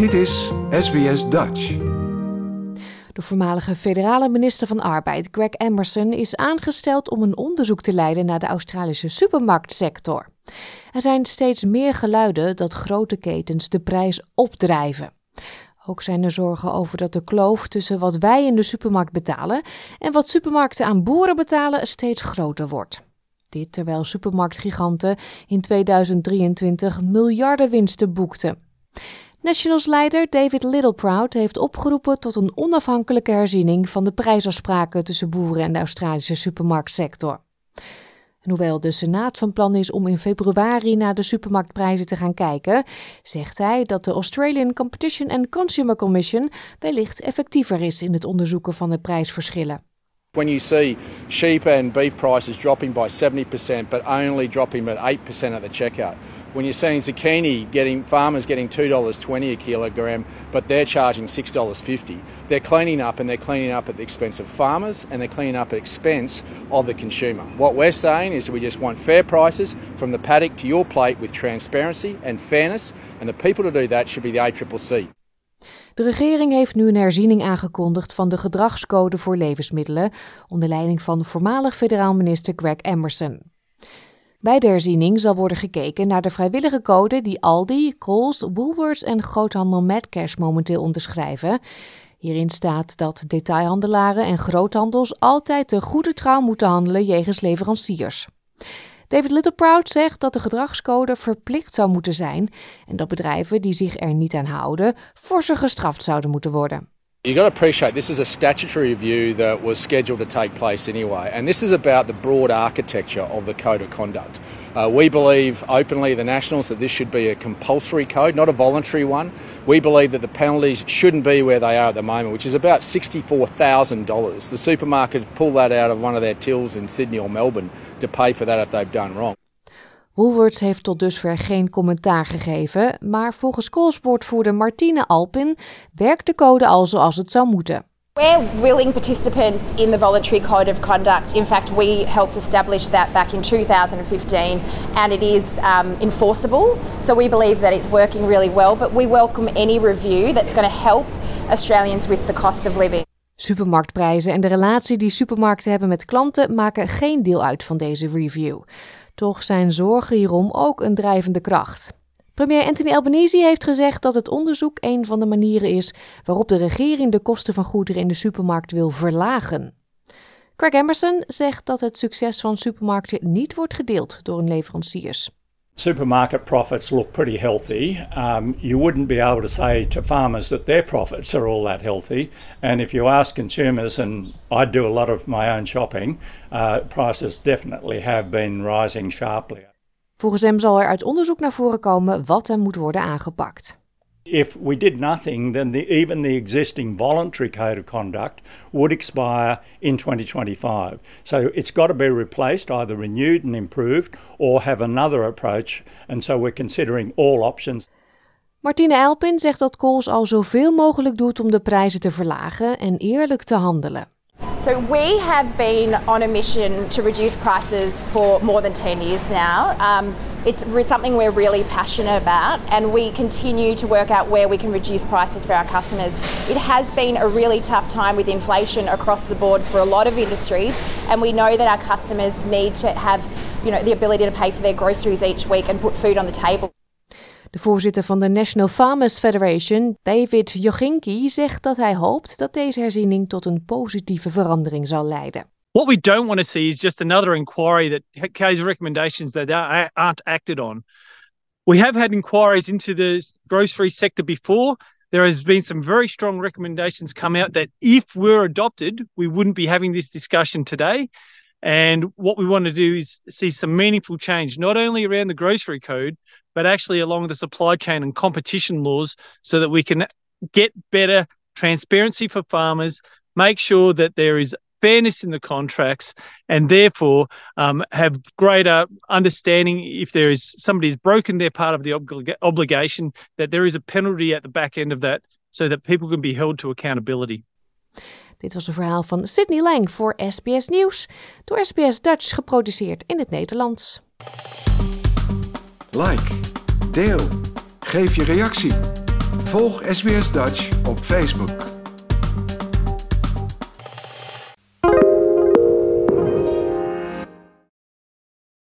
Dit is SBS Dutch. De voormalige federale minister van Arbeid, Greg Emerson, is aangesteld om een onderzoek te leiden naar de Australische supermarktsector. Er zijn steeds meer geluiden dat grote ketens de prijs opdrijven. Ook zijn er zorgen over dat de kloof tussen wat wij in de supermarkt betalen en wat supermarkten aan boeren betalen steeds groter wordt. Dit terwijl supermarktgiganten in 2023 miljarden winsten boekten. Nationals-leider David Littleproud heeft opgeroepen tot een onafhankelijke herziening van de prijsafspraken tussen boeren en de Australische supermarktsector. En hoewel de Senaat van plan is om in februari naar de supermarktprijzen te gaan kijken, zegt hij dat de Australian Competition and Consumer Commission wellicht effectiever is in het onderzoeken van de prijsverschillen. When you see sheep and beef prices dropping by 70% but only dropping at 8% at the checkout. When you're seeing zucchini getting farmers getting $2.20 a kilogram but they're charging $6.50. They're cleaning up and they're cleaning up at the expense of farmers and they're cleaning up at expense of the consumer. What we're saying is we just want fair prices from the paddock to your plate with transparency and fairness and the people to do that should be the ACCC. De regering heeft nu een herziening aangekondigd van de gedragscode voor levensmiddelen onder leiding van voormalig federaal minister Greg Emerson. Bij de herziening zal worden gekeken naar de vrijwillige code die Aldi, Coles, Woolworths en groothandel Medcash momenteel onderschrijven. Hierin staat dat detailhandelaren en groothandels altijd te goede trouw moeten handelen jegens leveranciers. David Littleproud zegt dat de gedragscode verplicht zou moeten zijn en dat bedrijven die zich er niet aan houden forser gestraft zouden moeten worden. You've got to appreciate this is a statutory review that was scheduled to take place anyway, and this is about the broad architecture of the code of conduct. Uh, we believe openly, the Nationals, that this should be a compulsory code, not a voluntary one. We believe that the penalties shouldn't be where they are at the moment, which is about $64,000. The supermarket pull that out of one of their tills in Sydney or Melbourne to pay for that if they've done wrong. Woolworths heeft tot dusver geen commentaar gegeven, maar volgens Coles-woordvoerder Martine Alpin werkt de code al zoals het zou moeten. We're willing participants in the voluntary code of conduct. In fact, we helped establish that back in 2015 and it is um, enforceable. So we believe that it's working really well, but we welcome any review that's going to help Australians with the cost of living. Supermarktprijzen en de relatie die supermarkten hebben met klanten maken geen deel uit van deze review. Toch zijn zorgen hierom ook een drijvende kracht. Premier Anthony Albanese heeft gezegd dat het onderzoek een van de manieren is waarop de regering de kosten van goederen in de supermarkt wil verlagen. Craig Emerson zegt dat het succes van supermarkten niet wordt gedeeld door hun leveranciers. Supermarket profits look pretty healthy. Um, you wouldn't be able to say to farmers that their profits are all that healthy. And if you ask consumers, and I do a lot of my own shopping, uh, prices definitely have been rising sharply. Volgens hem zal er uit onderzoek naar voren komen wat er moet worden aangepakt. If we did nothing, then the, even the existing voluntary code of conduct would expire in 2025. So it's got to be replaced, either renewed and improved, or have another approach. And so we're considering all options. Martine Elpin zegt dat Coles al zoveel mogelijk doet om de prijzen te verlagen en eerlijk te handelen. So we have been on a mission to reduce prices for more than 10 years now. Um, it's something we're really passionate about and we continue to work out where we can reduce prices for our customers. It has been a really tough time with inflation across the board for a lot of industries and we know that our customers need to have, you know, the ability to pay for their groceries each week and put food on the table. De voorzitter van de National Farmers Federation, David Jochinki, zegt dat hij hoopt dat deze herziening tot een positieve verandering zal leiden. What we don't want to see is just another inquiry that carries recommendations that aren't acted on. We have had inquiries into the grocery sector before. There has been some very strong recommendations come out that if we're adopted, we wouldn't be having this discussion today. And what we want to do is see some meaningful change, not only around the grocery code, but actually along the supply chain and competition laws so that we can get better transparency for farmers, make sure that there is fairness in the contracts, and therefore um, have greater understanding if there is somebody has broken their part of the oblig- obligation, that there is a penalty at the back end of that so that people can be held to accountability. Dit was een verhaal van Sydney Lang voor SBS Nieuws, door SBS Dutch geproduceerd in het Nederlands. Like, deel, geef je reactie. Volg SBS Dutch op Facebook.